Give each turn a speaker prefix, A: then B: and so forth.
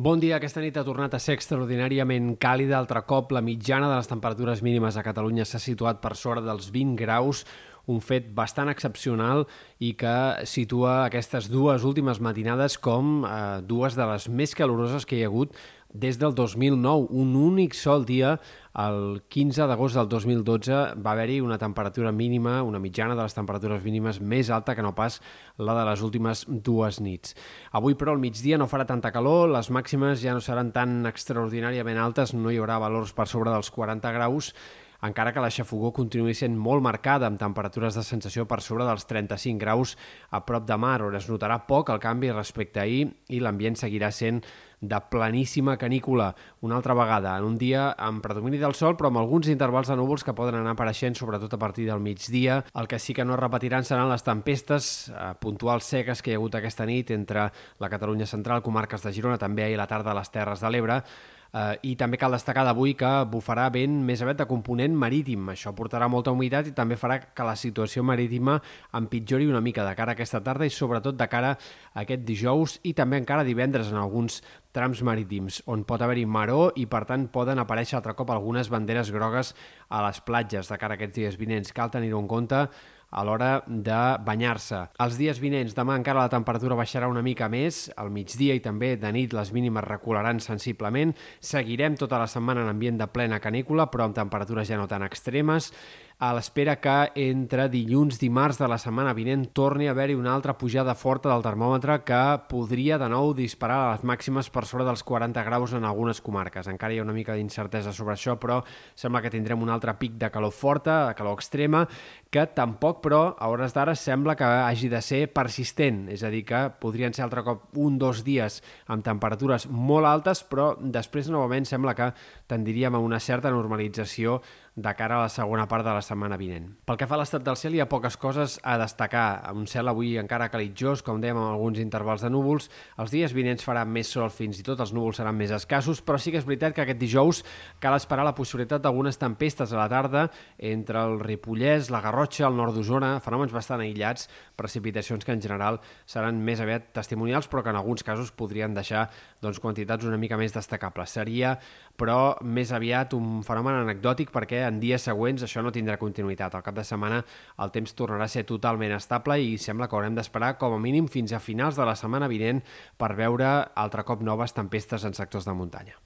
A: Bon dia. Aquesta nit ha tornat a ser extraordinàriament càlida. Altre cop, la mitjana de les temperatures mínimes a Catalunya s'ha situat per sobre dels 20 graus, un fet bastant excepcional i que situa aquestes dues últimes matinades com eh, dues de les més caloroses que hi ha hagut des del 2009. Un únic sol dia, el 15 d'agost del 2012, va haver-hi una temperatura mínima, una mitjana de les temperatures mínimes més alta que no pas la de les últimes dues nits. Avui, però, al migdia no farà tanta calor, les màximes ja no seran tan extraordinàriament altes, no hi haurà valors per sobre dels 40 graus, encara que la xafogó continuï sent molt marcada amb temperatures de sensació per sobre dels 35 graus a prop de mar, on es notarà poc el canvi respecte a ahir i l'ambient seguirà sent de planíssima canícula una altra vegada, en un dia amb predomini del sol, però amb alguns intervals de núvols que poden anar apareixent, sobretot a partir del migdia. El que sí que no es repetiran seran les tempestes eh, puntuals seques que hi ha hagut aquesta nit entre la Catalunya central, comarques de Girona, també ahir a la tarda a les Terres de l'Ebre, Eh, I també cal destacar d'avui que bufarà vent més aviat de component marítim. Això portarà molta humitat i també farà que la situació marítima empitjori una mica de cara a aquesta tarda i sobretot de cara a aquest dijous i també encara divendres en alguns trams marítims, on pot haver-hi maró i, per tant, poden aparèixer altre cop algunes banderes grogues a les platges de cara a aquests dies vinents. Cal tenir-ho en compte a l'hora de banyar-se. Els dies vinents, demà encara la temperatura baixarà una mica més, al migdia i també de nit les mínimes recularan sensiblement. Seguirem tota la setmana en ambient de plena canícula, però amb temperatures ja no tan extremes a l'espera que entre dilluns i dimarts de la setmana vinent torni a haver-hi una altra pujada forta del termòmetre que podria de nou disparar a les màximes per sobre dels 40 graus en algunes comarques. Encara hi ha una mica d'incertesa sobre això, però sembla que tindrem un altre pic de calor forta, de calor extrema, que tampoc, però, a hores d'ara sembla que hagi de ser persistent, és a dir, que podrien ser altre cop un dos dies amb temperatures molt altes, però després novament sembla que tendiríem a una certa normalització de cara a la segona part de la setmana vinent. Pel que fa a l'estat del cel, hi ha poques coses a destacar. Un cel avui encara calitjós, com dèiem, amb alguns intervals de núvols. Els dies vinents farà més sol, fins i tot els núvols seran més escassos, però sí que és veritat que aquest dijous cal esperar la possibilitat d'algunes tempestes a la tarda entre el Ripollès, la Garrotxa, el nord d'Osona, fenòmens bastant aïllats, precipitacions que en general seran més aviat testimonials, però que en alguns casos podrien deixar doncs, quantitats una mica més destacables. Seria, però, més aviat un fenomen anecdòtic perquè en dies següents això no tindrà continuïtat. Al cap de setmana el temps tornarà a ser totalment estable i sembla que haurem d'esperar com a mínim fins a finals de la setmana vinent per veure altre cop noves tempestes en sectors de muntanya.